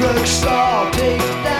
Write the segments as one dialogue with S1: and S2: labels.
S1: drugstore, take that.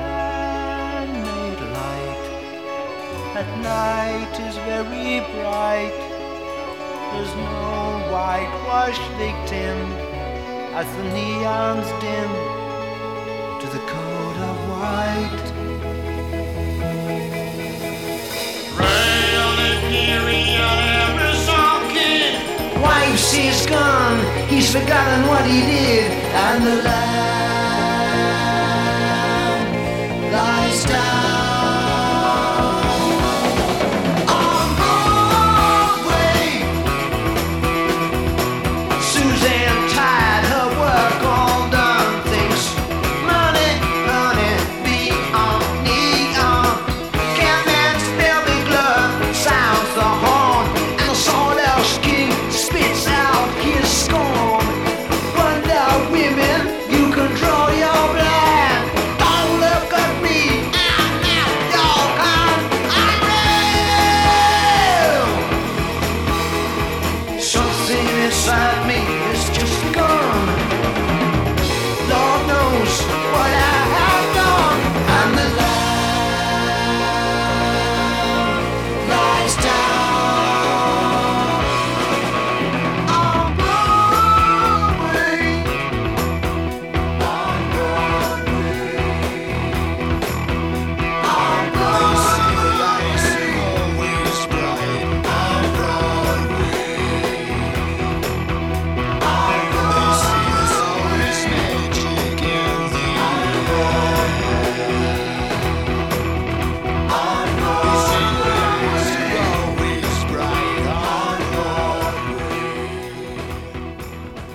S1: at night is very bright. There's no whitewashed victim as the neons dim to the coat of white. Rain on on every socket. Wife's gone, he's forgotten what he did, and the lamb lies down.